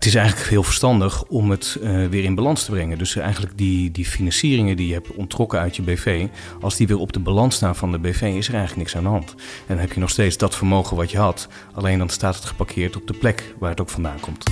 Het is eigenlijk heel verstandig om het uh, weer in balans te brengen. Dus eigenlijk die, die financieringen die je hebt ontrokken uit je BV, als die weer op de balans staan van de BV, is er eigenlijk niks aan de hand. En dan heb je nog steeds dat vermogen wat je had, alleen dan staat het geparkeerd op de plek waar het ook vandaan komt.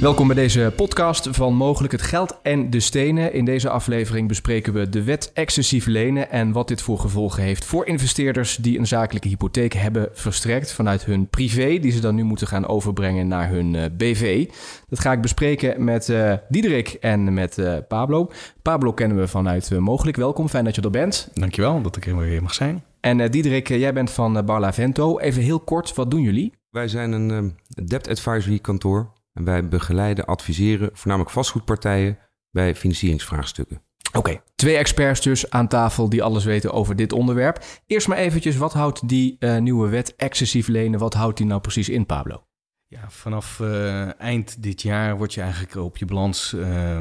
Welkom bij deze podcast van Mogelijk het Geld en de Stenen. In deze aflevering bespreken we de wet excessief lenen en wat dit voor gevolgen heeft voor investeerders die een zakelijke hypotheek hebben verstrekt vanuit hun privé, die ze dan nu moeten gaan overbrengen naar hun uh, eh, BV. Dat ga ik bespreken met uh, Diederik en met uh, Pablo. Pablo kennen we vanuit Mogelijk. Welkom, fijn dat je er bent. Dankjewel dat ik er weer mag zijn. En Diederik, jij bent van Barlavento. Even heel kort, wat doen jullie? Wij zijn een debt advisory kantoor en wij begeleiden, adviseren voornamelijk vastgoedpartijen bij financieringsvraagstukken. Oké, twee experts dus aan tafel die alles weten over dit onderwerp. Eerst maar eventjes, wat houdt die uh, nieuwe wet excessief lenen, wat houdt die nou precies in, Pablo? Ja, vanaf uh, eind dit jaar word je eigenlijk op je balans uh,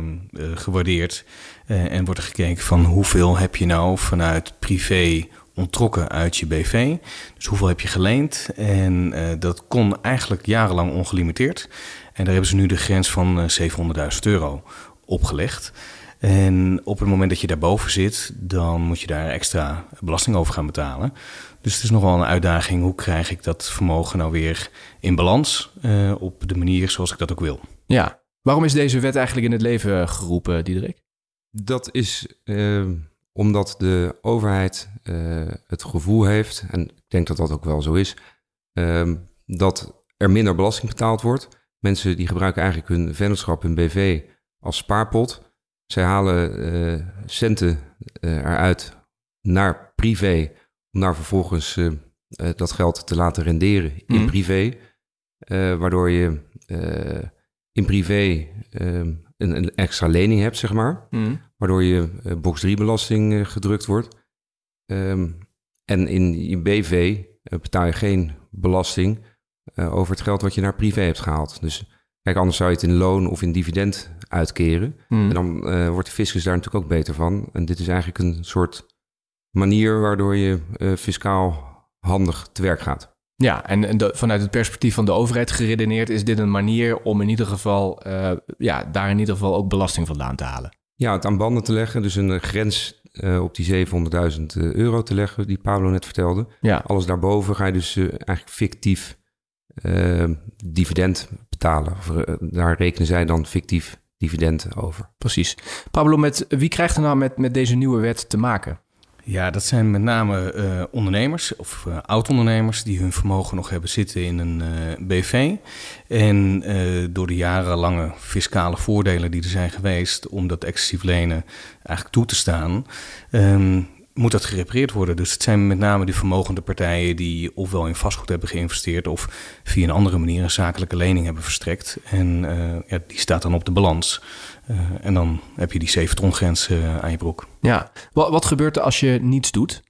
gewaardeerd. en wordt er gekeken van hoeveel heb je nou vanuit privé ontrokken uit je BV. Dus hoeveel heb je geleend? En dat kon eigenlijk jarenlang ongelimiteerd. En daar hebben ze nu de grens van 700.000 eh, euro opgelegd. En op het moment dat je daarboven zit, dan moet je daar extra belasting over gaan betalen. Dus het is nogal een uitdaging. Hoe krijg ik dat vermogen nou weer in balans uh, op de manier zoals ik dat ook wil? Ja, waarom is deze wet eigenlijk in het leven geroepen, Diederik? Dat is uh, omdat de overheid uh, het gevoel heeft, en ik denk dat dat ook wel zo is, uh, dat er minder belasting betaald wordt. Mensen die gebruiken eigenlijk hun vennootschap, hun BV als spaarpot. Zij halen uh, centen uh, eruit naar privé om daar vervolgens uh, dat geld te laten renderen in mm. privé. waardoor je in privé een, een, extra lening hebt, zeg maar. Mm. Waardoor je box 3 belasting gedrukt wordt. Um, en in je BV betaal je geen belasting over het geld wat je naar privé hebt gehaald. Dus kijk, anders zou je het in loon of in dividend uitkeren. Hmm. En dan wordt de fiscus daar natuurlijk ook beter van. En dit is eigenlijk een soort manier waardoor je fiscaal handig te werk gaat. Ja, en, en de, vanuit het perspectief van de overheid geredeneerd is dit een manier om in ieder geval, ja, daar in ieder geval ook belasting vandaan te halen. Ja, het aan banden te leggen, dus een grens uh, op die 700.000 euro te leggen, die Pablo net vertelde. Ja. Alles daarboven ga je dus uh, eigenlijk fictief dividend betalen. Of, daar rekenen zij dan fictief dividend over. Precies. Pablo, met wie krijgt er nou met, met deze nieuwe wet te maken? Ja, dat zijn met name uh, ondernemers of uh, oud-ondernemers die hun vermogen nog hebben zitten in een uh, BV. En door de jarenlange fiscale voordelen die er zijn geweest om dat excessief lenen eigenlijk toe te staan, um, moet dat gerepareerd worden. Dus het zijn met name die vermogende partijen die ofwel in vastgoed hebben geïnvesteerd of via een andere manier een zakelijke lening hebben verstrekt. En uh, ja, die staat dan op de balans. Uh, en dan heb je die 7 ton grens uh, aan je broek. Ja, wat, wat gebeurt er als je niets doet?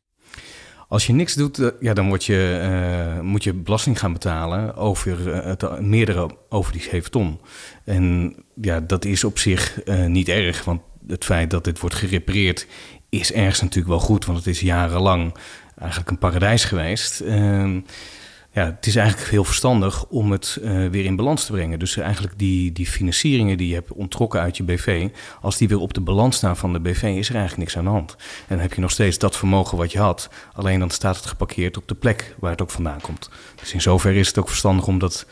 Als je niks doet, ja, dan word je, moet je belasting gaan betalen over het meerdere over die 7 ton. En ja, dat is op zich niet erg, want het feit dat dit wordt gerepareerd is ergens natuurlijk wel goed, want het is jarenlang eigenlijk een paradijs geweest. Uh, ja, het is eigenlijk heel verstandig om het uh, weer in balans te brengen. Dus eigenlijk die, die financieringen die je hebt ontrokken uit je BV, als die weer op de balans staan van de BV, is er eigenlijk niks aan de hand. En dan heb je nog steeds dat vermogen wat je had, alleen dan staat het geparkeerd op de plek waar het ook vandaan komt. Dus in zoverre is het ook verstandig om, dat,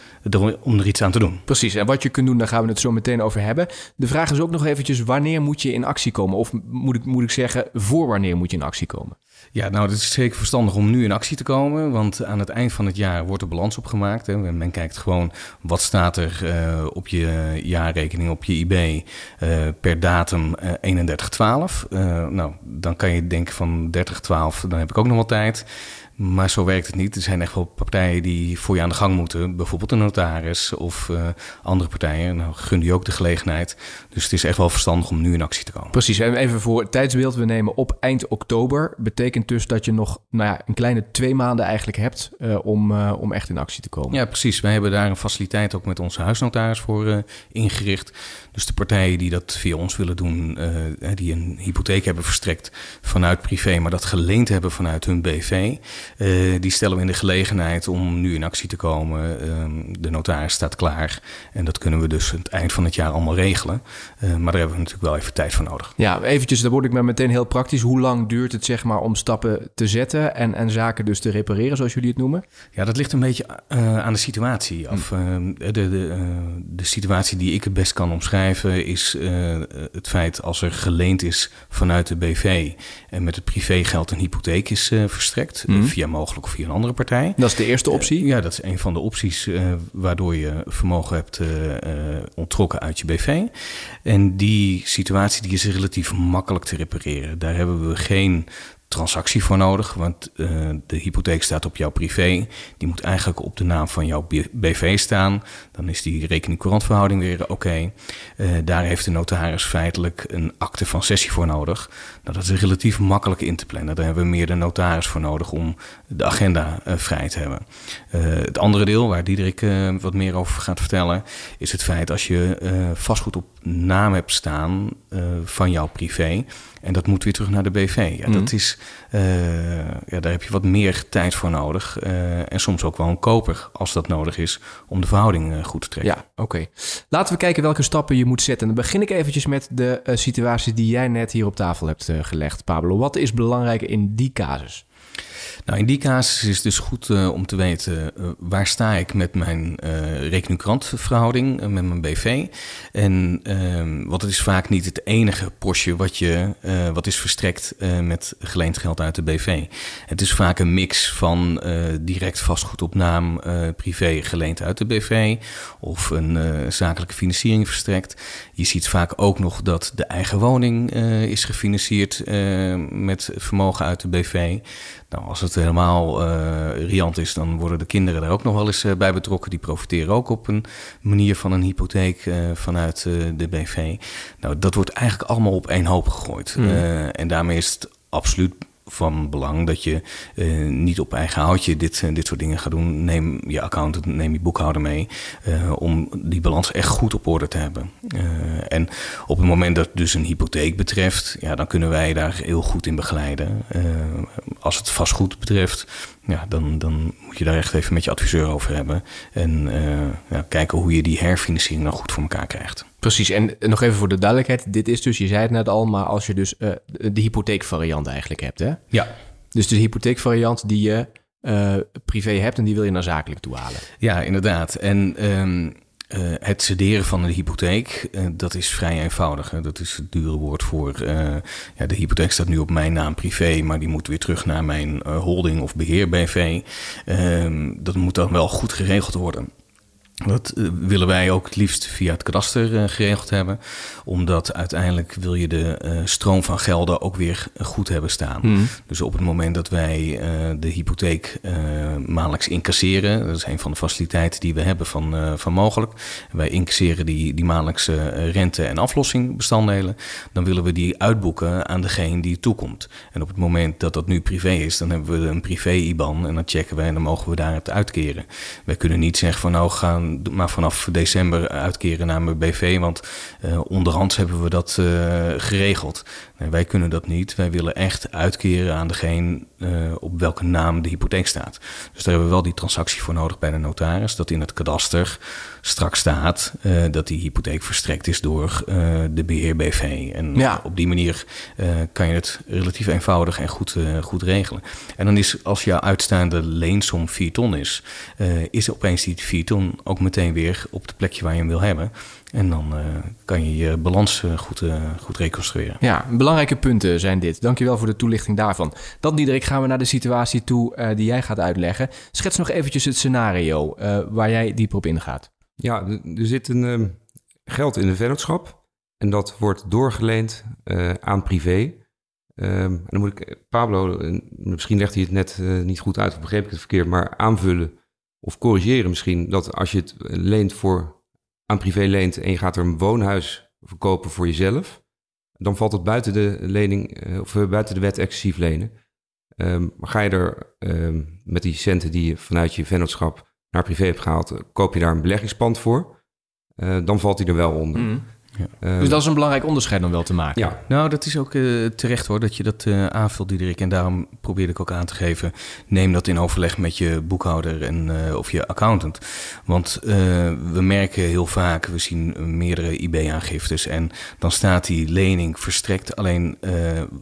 om er iets aan te doen. Precies, en wat je kunt doen, daar gaan we het zo meteen over hebben. De vraag is ook nog eventjes, wanneer moet je in actie komen? Of moet ik, moet ik zeggen, voor wanneer moet je in actie komen? Ja, nou, het is zeker verstandig om nu in actie te komen. Want aan het eind van het jaar wordt er balans opgemaakt. Hè. Men kijkt gewoon wat staat er uh, op je jaarrekening, op je IB uh, per datum uh, 31-12. nou, dan kan je denken van 30-12, dan heb ik ook nog wel tijd. Maar zo werkt het niet. Er zijn echt wel partijen die voor je aan de gang moeten. Bijvoorbeeld een notaris of uh, andere partijen. Nou, gun die ook de gelegenheid. Dus het is echt wel verstandig om nu in actie te komen. Precies. En even voor het tijdsbeeld. We nemen op eind oktober. Betekent dus dat je nog nou ja, een kleine twee maanden eigenlijk hebt uh, om, uh, om echt in actie te komen. Ja, precies. Wij hebben daar een faciliteit ook met onze huisnotaris voor ingericht. Dus de partijen die dat via ons willen doen, die een hypotheek hebben verstrekt vanuit privé, maar dat geleend hebben vanuit hun BV, die stellen we in de gelegenheid om nu in actie te komen. Ehm, de notaris staat klaar en dat kunnen we dus het eind van het jaar allemaal regelen. maar daar hebben we natuurlijk wel even tijd voor nodig. Ja, eventjes, daar word ik maar meteen heel praktisch. Hoe lang duurt het zeg maar om stappen te zetten en, en zaken dus te repareren, zoals jullie het noemen? Ja, dat ligt een beetje aan de situatie af. Hm. de, de, de situatie die ik het best kan omschrijven is het feit als er geleend is vanuit de BV en met het privégeld een hypotheek is verstrekt, hm. Via mogelijk of via een andere partij. Dat is de eerste optie? ja, dat is een van de opties waardoor je vermogen hebt onttrokken uit je BV. En die situatie die is relatief makkelijk te repareren. Daar hebben we geen transactie voor nodig, want uh, de hypotheek staat op jouw privé. Die moet eigenlijk op de naam van jouw BV staan. Dan is die rekening-courantverhouding weer oké. Okay. Uh, daar heeft de notaris feitelijk een akte van sessie voor nodig. Nou, dat is relatief makkelijk in te plannen. Daar hebben we meer de notaris voor nodig om de agenda uh, vrij te hebben. het andere deel, waar Diederik wat meer over gaat vertellen, is het feit als je vastgoed op naam hebt staan van jouw privé en dat moet weer terug naar de BV. Ja, dat mhm. is, ja, daar heb je wat meer tijd voor nodig. Uh, en soms ook wel een koper als dat nodig is om de verhouding uh, goed te trekken. Ja, oké. Laten we kijken welke stappen je moet zetten. Dan begin ik eventjes met de situatie die jij net hier op tafel hebt gelegd, Pablo. Wat is belangrijk in die casus? Nou, in die casus is het dus goed uh, om te weten uh, waar sta ik met mijn uh, rekening-krantverhouding, met mijn BV. En ehm, wat het is vaak niet het enige postje wat, je, wat is verstrekt met geleend geld uit de BV. Het is vaak een mix van direct vastgoedopnaam, privé geleend uit de BV of een zakelijke financiering verstrekt. Je ziet vaak ook nog dat de eigen woning is gefinancierd met vermogen uit de BV. Nou, als het helemaal uh, riant is, dan worden de kinderen daar ook nog wel eens uh, bij betrokken. Die profiteren ook op een manier van een hypotheek uh, vanuit de BV. Nou, dat wordt eigenlijk allemaal op één hoop gegooid. Mm. en daarmee is het absoluut van belang dat je uh, niet op eigen houtje dit, uh, dit soort dingen gaat doen. Neem je accountant, neem je boekhouder mee uh, om die balans echt goed op orde te hebben. en op het moment dat het dus een hypotheek betreft, ja, dan kunnen wij daar heel goed in begeleiden. als het vastgoed betreft, ja, dan, dan moet je daar echt even met je adviseur over hebben. En ja, kijken hoe je die herfinanciering nou goed voor elkaar krijgt. Precies, en nog even voor de duidelijkheid. Dit is dus, je zei het net al, maar als je dus uh, de hypotheekvariant eigenlijk hebt, hè? Ja. Dus de hypotheekvariant die je uh, privé hebt en die wil je naar zakelijk toe halen. Ja, inderdaad. En um, uh, het cederen van een hypotheek, dat is vrij eenvoudig. Hè? Dat is het dure woord voor. Ja, de hypotheek staat nu op mijn naam privé, maar die moet weer terug naar mijn holding of beheer BV. Ehm, dat moet dan wel goed geregeld worden. Dat eh, willen wij ook het liefst via het kadaster eh, geregeld hebben. Omdat uiteindelijk wil je de uh, stroom van gelden ook weer goed hebben staan. Mm. Dus op het moment dat wij de hypotheek maandelijks incasseren. Dat is een van de faciliteiten die we hebben van, van mogelijk. wij incasseren die, die maandelijkse rente- en aflossingbestanddelen. Dan willen we die uitboeken aan degene die toekomt. En op het moment dat dat nu privé is, dan hebben we een privé-IBAN. En dan checken wij en dan mogen we daar het uitkeren. Wij kunnen niet zeggen van nou gaan maar vanaf december uitkeren naar mijn BV. Want uh, onderhands hebben we dat uh, geregeld. Nee, wij kunnen dat niet. Wij willen echt uitkeren aan degene uh, op welke naam de hypotheek staat. Dus daar hebben we wel die transactie voor nodig bij de notaris. Dat in het kadaster straks staat dat die hypotheek verstrekt is door de beheer BV. En ja. op die manier kan je het relatief eenvoudig en goed, goed regelen. En dan is als jouw uitstaande leensom 4 ton is, is opeens die 4 ton ook meteen weer op het plekje waar je hem wil hebben. En dan uh, kan je je balans uh, goed, uh, goed reconstrueren. Ja, belangrijke punten zijn dit. Dankjewel voor de toelichting daarvan. Dan, Diederik, gaan we naar de situatie toe die jij gaat uitleggen. Schets nog eventjes het scenario waar jij dieper op ingaat. Ja, er zit een ehm, geld in de vennootschap. En dat wordt doorgeleend aan privé. Ehm, en dan moet ik Pablo, eh, misschien legt hij het net eh, niet goed uit, of begreep ik het verkeerd, maar aanvullen of corrigeren misschien. Dat als je het leent voor aan privé leent en je gaat er een woonhuis verkopen voor jezelf, dan valt het buiten de lening eh, of buiten de wet excessief lenen. Ehm, maar ga je er ehm, met die centen die je vanuit je vennootschap naar privé hebt gehaald, koop je daar een beleggingspand voor, dan valt hij er wel onder. Mm. Ja. Dus dat is een belangrijk onderscheid dan wel te maken. Ja. Nou, dat is ook uh, terecht hoor, dat je dat uh, aanvult, Diederik. En daarom probeerde ik ook aan te geven, neem dat in overleg met je boekhouder en, uh, of je accountant. Want we merken heel vaak, we zien meerdere IB-aangiftes en dan staat die lening verstrekt. Alleen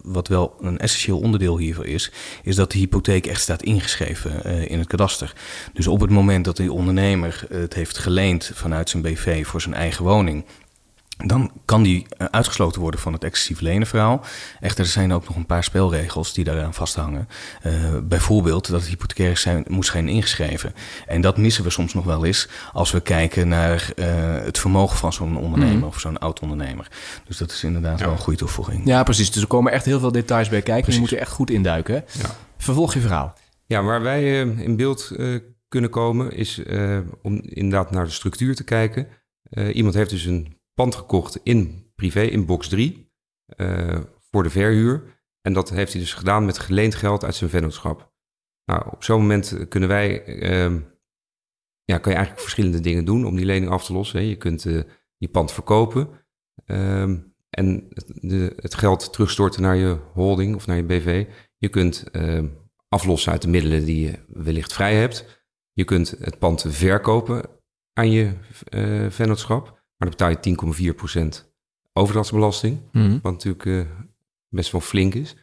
wat wel een essentieel onderdeel hiervan is, is dat de hypotheek echt staat ingeschreven in het kadaster. Dus op het moment dat die ondernemer het heeft geleend vanuit zijn BV voor zijn eigen woning dan kan die eh, uitgesloten worden van het excessief lenen verhaal. Echter, er zijn ook nog een paar spelregels die daaraan vasthangen. Uh, bijvoorbeeld dat het hypothecair zijn, moet zijn ingeschreven. En dat missen we soms nog wel eens als we kijken naar uh, het vermogen van zo'n ondernemer mm. of zo'n oud-ondernemer. Dus dat is inderdaad ja. wel een goede toevoeging. Ja, precies. Dus er komen echt heel veel details bij kijken. Precies. Je moet er echt goed induiken. Ja. Vervolg je verhaal. Ja, waar wij uh, in beeld kunnen komen is om inderdaad naar de structuur te kijken. iemand heeft dus een pand gekocht in privé, in box 3, uh, voor de verhuur. En dat heeft hij dus gedaan met geleend geld uit zijn vennootschap. Nou, op zo'n moment kunnen wij, uh, ja, kan je eigenlijk verschillende dingen doen om die lening af te lossen. Hè. Je kunt uh, je pand verkopen ehm, en de, het geld terugstorten naar je holding of naar je BV. Je kunt ehm, aflossen uit de middelen die je wellicht vrij hebt. Je kunt het pand verkopen aan je uh, vennootschap. Maar dan betaal je 10,4% overdrachtsbelasting. Mm. Wat natuurlijk uh, best wel flink is.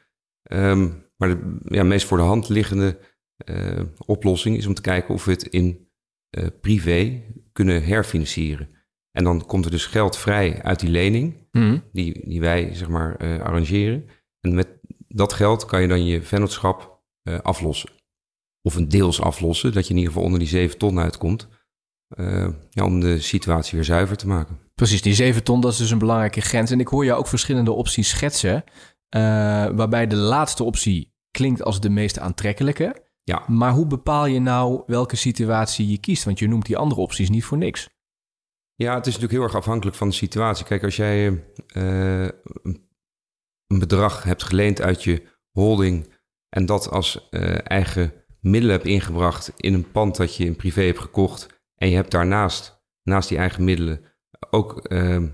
Um, maar de ja, meest voor de hand liggende uh, oplossing is om te kijken of we het in uh, privé kunnen herfinancieren. En dan komt er dus geld vrij uit die lening, mm. die, die wij zeg maar arrangeren. En met dat geld kan je dan je vennootschap aflossen. Of een deels aflossen, dat je in ieder geval onder die 7 ton uitkomt. Uh, ja, om de situatie weer zuiver te maken. Precies, die 7 ton, dat is dus een belangrijke grens. En ik hoor jou ook verschillende opties schetsen, uh, waarbij de laatste optie klinkt als de meest aantrekkelijke. Ja. Maar hoe bepaal je nou welke situatie je kiest? Want je noemt die andere opties niet voor niks. Ja, het is natuurlijk heel erg afhankelijk van de situatie. Kijk, als jij uh, een bedrag hebt geleend uit je holding en dat als eigen middelen hebt ingebracht in een pand dat je in privé hebt gekocht en je hebt daarnaast, naast die eigen middelen, ook uh,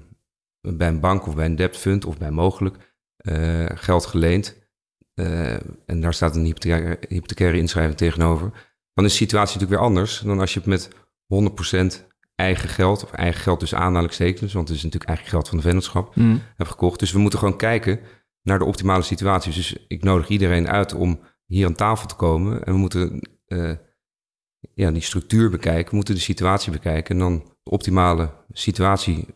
bij een bank of bij een debt fund of bij mogelijk uh, geld geleend. Uh, en daar staat een hypothecaire, hypothecaire inschrijving tegenover. Dan is de situatie natuurlijk weer anders dan als je het met 100% eigen geld, of eigen geld dus aanhalingstekens, want het is natuurlijk eigen geld van de vennootschap, mm. hebt gekocht. Dus we moeten gewoon kijken naar de optimale situatie. Dus ik nodig iedereen uit om hier aan tafel te komen. En we moeten ja, die structuur bekijken, we moeten de situatie bekijken en dan de optimale situatie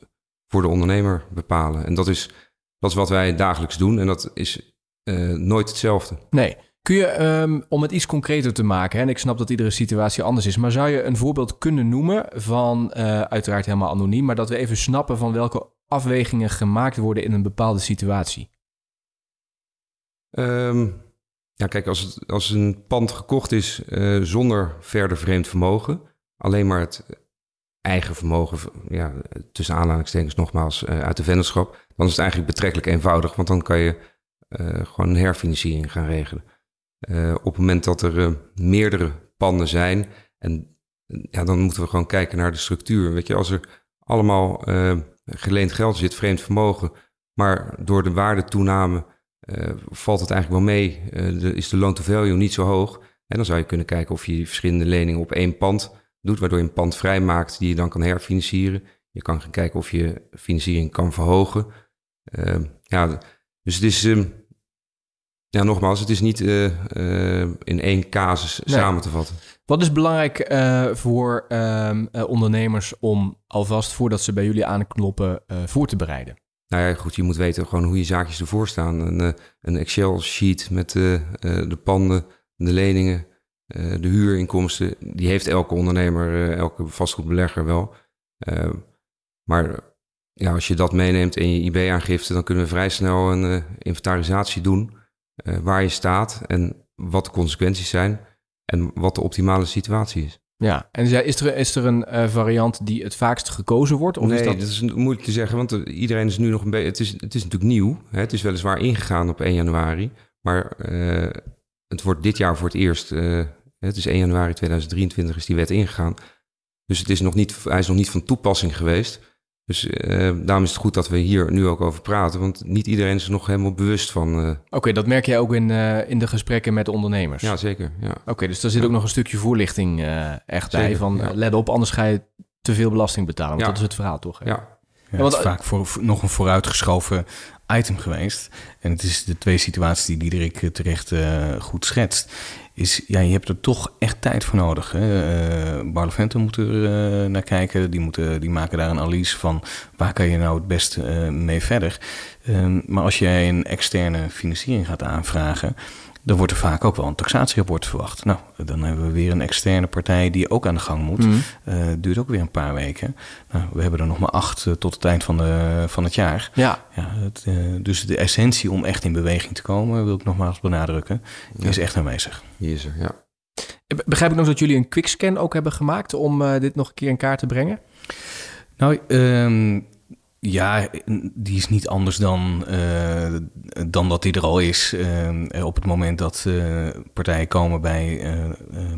voor de ondernemer bepalen. En dat is, dat is wat wij dagelijks doen en dat is uh, nooit hetzelfde. Nee. Kun je, um, om het iets concreter te maken, hè, en ik snap dat iedere situatie anders is, maar zou je een voorbeeld kunnen noemen van, uh, uiteraard helemaal anoniem, maar dat we even snappen van welke afwegingen gemaakt worden in een bepaalde situatie? Um, ja, kijk, als, het, als een pand gekocht is uh, zonder verder vreemd vermogen, alleen maar het eigen vermogen, ja, tussen aanhalingstekens nogmaals, uh, uit de vennootschap, dan is het eigenlijk betrekkelijk eenvoudig, want dan kan je uh, gewoon een herfinanciering gaan regelen. op het moment dat er meerdere panden zijn, en ja, dan moeten we gewoon kijken naar de structuur. Weet je, als er allemaal geleend geld zit, vreemd vermogen, maar door de waardetoename valt het eigenlijk wel mee. De, is de loan to value niet zo hoog. En dan zou je kunnen kijken of je verschillende leningen op één pand doet, waardoor je een pand vrijmaakt die je dan kan herfinancieren. Je kan gaan kijken of je financiering kan verhogen. Uh, ja, dus het is, ja, nogmaals, het is niet in één casus nee. samen te vatten. Wat is belangrijk voor ehm, ondernemers om alvast voordat ze bij jullie aankloppen voor te bereiden? Nou ja, goed, je moet weten gewoon hoe je zaakjes ervoor staan. Een, uh, een Excel-sheet met uh, uh, de panden, de leningen, de huurinkomsten. Die heeft elke ondernemer, elke vastgoedbelegger wel. maar ja, als je dat meeneemt in je IB-aangifte, dan kunnen we vrij snel een inventarisatie doen. eh, waar je staat en wat de consequenties zijn en wat de optimale situatie is. Ja, en is er, is er een uh, variant die het vaakst gekozen wordt? Of nee, is dat... dat is moeilijk te zeggen, want iedereen is nu nog een beetje... Het is, het is natuurlijk nieuw. Hè? Het is weliswaar ingegaan op 1 januari, maar het wordt dit jaar voor het eerst... het is 1 januari 2023 is die wet ingegaan. Dus het is nog niet, hij is nog niet van toepassing geweest. Dus uh, daarom is het goed dat we hier nu ook over praten, want niet iedereen is er nog helemaal bewust van. Uh... Oké, dat merk jij ook in, uh, in de gesprekken met ondernemers? Ja, zeker. Ja. Oké, dus daar zit ook nog een stukje voorlichting echt bij van ja. let op, anders ga je te veel belasting betalen. Want dat is het verhaal toch? Hè? Ja. Ja, het is vaak voor, nog een vooruitgeschoven item geweest. En het is de twee situaties die Diederik terecht goed schetst is, ja, je hebt er toch echt tijd voor nodig. Hè? Uh, moet er naar kijken. Die, moeten, die maken daar een analyse van waar kan je nou het beste uh, mee verder. Um, maar als jij een externe financiering gaat aanvragen, dan wordt er vaak ook wel een taxatierapport verwacht. Nou, dan hebben we weer een externe partij die ook aan de gang moet. Mm. Uh, duurt ook weer een paar weken. Nou, we hebben er nog maar acht uh, tot het eind van, de, van het jaar. Ja. ja het, uh, dus de essentie om echt in beweging te komen, wil ik nogmaals benadrukken, ja. is echt aanwezig. Die is er, ja. Begrijp ik nog dat jullie een quickscan ook hebben gemaakt om dit nog een keer in kaart te brengen? Nou, um, ja, die is niet anders dan, uh, dan dat die er al is. Uh, op het moment dat uh, partijen komen bij,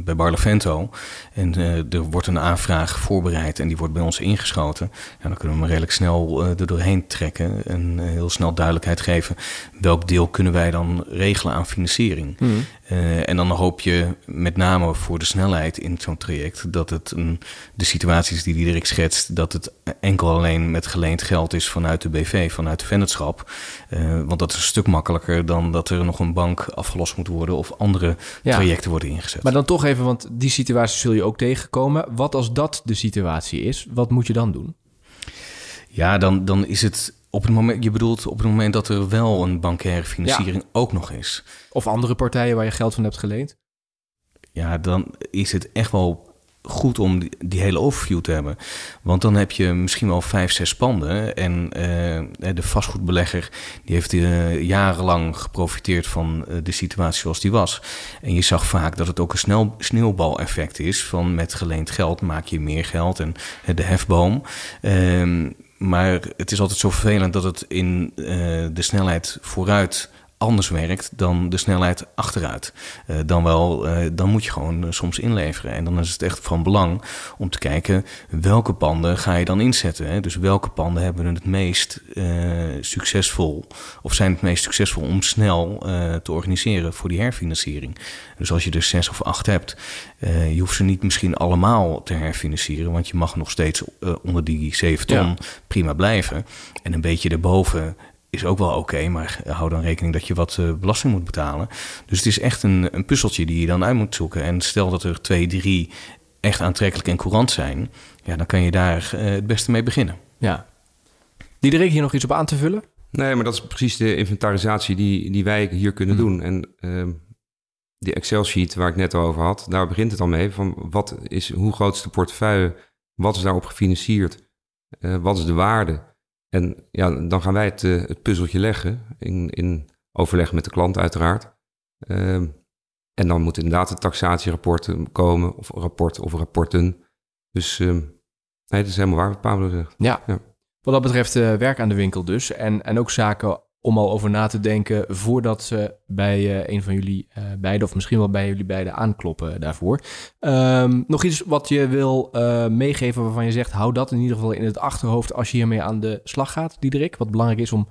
bij Barlavento en er wordt een aanvraag voorbereid en die wordt bij ons ingeschoten, ja, dan kunnen we hem redelijk snel er doorheen trekken en heel snel duidelijkheid geven welk deel kunnen wij dan regelen aan financiering. Mm. Uh, en dan hoop je met name voor de snelheid in zo'n traject dat het een, de situaties die Diederik schetst, dat het enkel alleen met geleend geld is vanuit de BV, vanuit de vennootschap. Uh, want dat is een stuk makkelijker dan dat er nog een bank afgelost moet worden of andere ja. trajecten worden ingezet. Maar dan toch even, want die situatie zul je ook tegenkomen. Wat als dat de situatie is, wat moet je dan doen? Ja, dan, dan is het op het moment, je bedoelt op het moment dat er wel een bankaire financiering ja. ook nog is. Of andere partijen waar je geld van hebt geleend? Ja, dan is het echt wel goed om die, die, hele overview te hebben. Want dan heb je misschien wel vijf, zes panden. En uh, de vastgoedbelegger die heeft uh, jarenlang geprofiteerd van uh, de situatie zoals die was. En je zag vaak dat het ook een snel, sneeuwbaleffect is. Van met geleend geld maak je meer geld en de hefboom. Maar het is altijd zo vervelend dat het in uh, de snelheid vooruit anders werkt dan de snelheid achteruit. Uh, dan wel, uh, dan moet je gewoon uh, soms inleveren. En dan is het echt van belang om te kijken welke panden ga je dan inzetten. Hè? Dus welke panden hebben het meest succesvol of zijn het meest succesvol om snel te organiseren voor die herfinanciering. Dus als je er zes of acht hebt, je hoeft ze niet misschien allemaal te herfinancieren, want je mag nog steeds onder die 7 ton ja. prima blijven. En een beetje erboven is ook wel oké, okay, maar hou dan rekening dat je wat uh, belasting moet betalen. Dus het is echt een, een puzzeltje die je dan uit moet zoeken. En stel dat er twee, drie echt aantrekkelijk en courant zijn, ja, dan kan je daar uh, het beste mee beginnen. Ja. Diederik, hier nog iets op aan te vullen? Nee, maar dat is precies de inventarisatie die, die wij hier kunnen hmm. doen. En uh, die Excel-sheet waar ik net over had, daar begint het al mee. Van wat is, hoe groot is de portefeuille? Wat is daarop gefinancierd? Uh, wat is de waarde? En ja, dan gaan wij het, uh, het puzzeltje leggen, in, in overleg met de klant uiteraard. Uh, en dan moet inderdaad het taxatierapporten komen, of rapport of rapporten. Dus nee, dat is helemaal waar wat Pablo zegt. Ja. ja. Wat dat betreft uh, werk aan de winkel dus. En, en ook zaken om al over na te denken voordat ze bij uh, een van jullie uh, beiden, of misschien wel bij jullie beiden, aankloppen daarvoor. Um, nog iets wat je wil uh, meegeven waarvan je zegt, hou dat in ieder geval in het achterhoofd als je hiermee aan de slag gaat, Diederik. Wat belangrijk is om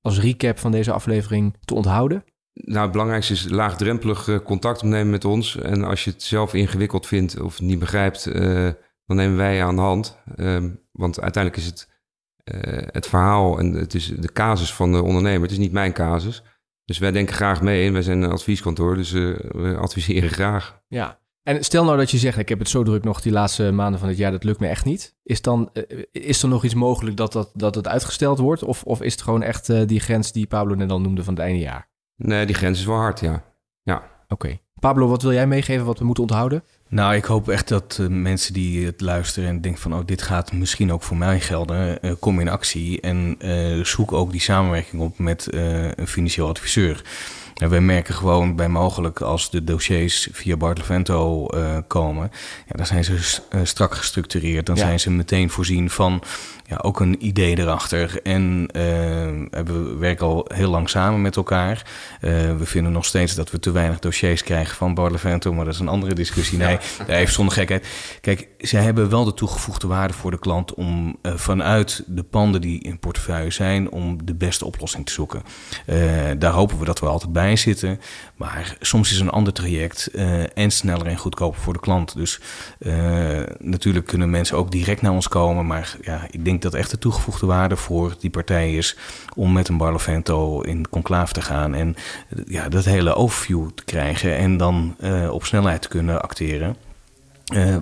als recap van deze aflevering te onthouden. Nou, het belangrijkste is laagdrempelig contact opnemen met ons. En als je het zelf ingewikkeld vindt of niet begrijpt, dan nemen wij je aan de hand. Um, want uiteindelijk is het het verhaal en het is de casus van de ondernemer. Het is niet mijn casus. Dus wij denken graag mee en wij zijn een advieskantoor, dus uh, we adviseren graag. Ja, en stel nou dat je zegt, ik heb het zo druk nog die laatste maanden van het jaar, dat lukt me echt niet. Is, dan, uh, is er nog iets mogelijk dat, dat, dat het uitgesteld wordt? Of, of is het gewoon echt die grens die Pablo net al noemde van het einde jaar? Nee, die grens is wel hard, ja. ja. Oké. Okay. Pablo, wat wil jij meegeven wat we moeten onthouden? Nou, ik hoop echt dat uh, mensen die het luisteren en denken van... oh, dit gaat misschien ook voor mij gelden, uh, kom in actie... en uh, zoek ook die samenwerking op met een financieel adviseur. En wij merken gewoon bij mogelijk als de dossiers via Bartlevento uh, komen, ja, dan zijn ze strak gestructureerd. Dan zijn ze meteen voorzien van ja, ook een idee erachter. En uh, we werken al heel lang samen met elkaar. Uh, we vinden nog steeds dat we te weinig dossiers krijgen van Barlevento, maar dat is een andere discussie. Nee, ja. even zonder gekheid. Kijk, zij hebben wel de toegevoegde waarde voor de klant om uh, vanuit de panden die in portefeuille zijn, om de beste oplossing te zoeken. daar hopen we dat we altijd bij zitten. Maar soms is een ander traject en sneller en goedkoper voor de klant. Dus natuurlijk kunnen mensen ook direct naar ons komen. Maar ja, ik denk dat echt de toegevoegde waarde voor die partij is om met een Barlovento in conclave te gaan en ja, dat hele overview te krijgen en dan op snelheid te kunnen acteren.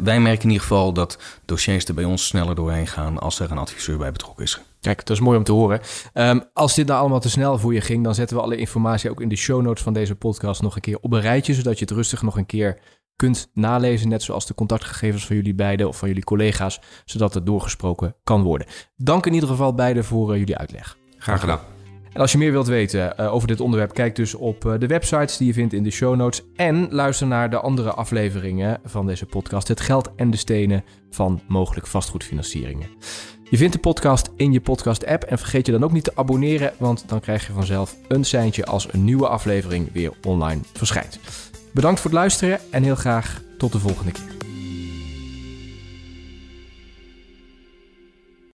Wij merken in ieder geval dat dossiers er bij ons sneller doorheen gaan als er een adviseur bij betrokken is. Kijk, dat is mooi om te horen. Um, als dit nou allemaal te snel voor je ging, dan zetten we alle informatie ook in de show notes van deze podcast nog een keer op een rijtje, zodat je het rustig nog een keer kunt nalezen, net zoals de contactgegevens van jullie beiden of van jullie collega's, zodat het doorgesproken kan worden. Dank in ieder geval beiden voor uh, jullie uitleg. Graag gedaan. En als je meer wilt weten uh, over dit onderwerp, kijk dus op uh, de websites die je vindt in de show notes. En luister naar de andere afleveringen van deze podcast. Het geld en de stenen van mogelijk vastgoedfinancieringen. Je vindt de podcast in je podcast-app en vergeet je dan ook niet te abonneren, want dan krijg je vanzelf een seintje als een nieuwe aflevering weer online verschijnt. Bedankt voor het luisteren en heel graag tot de volgende keer.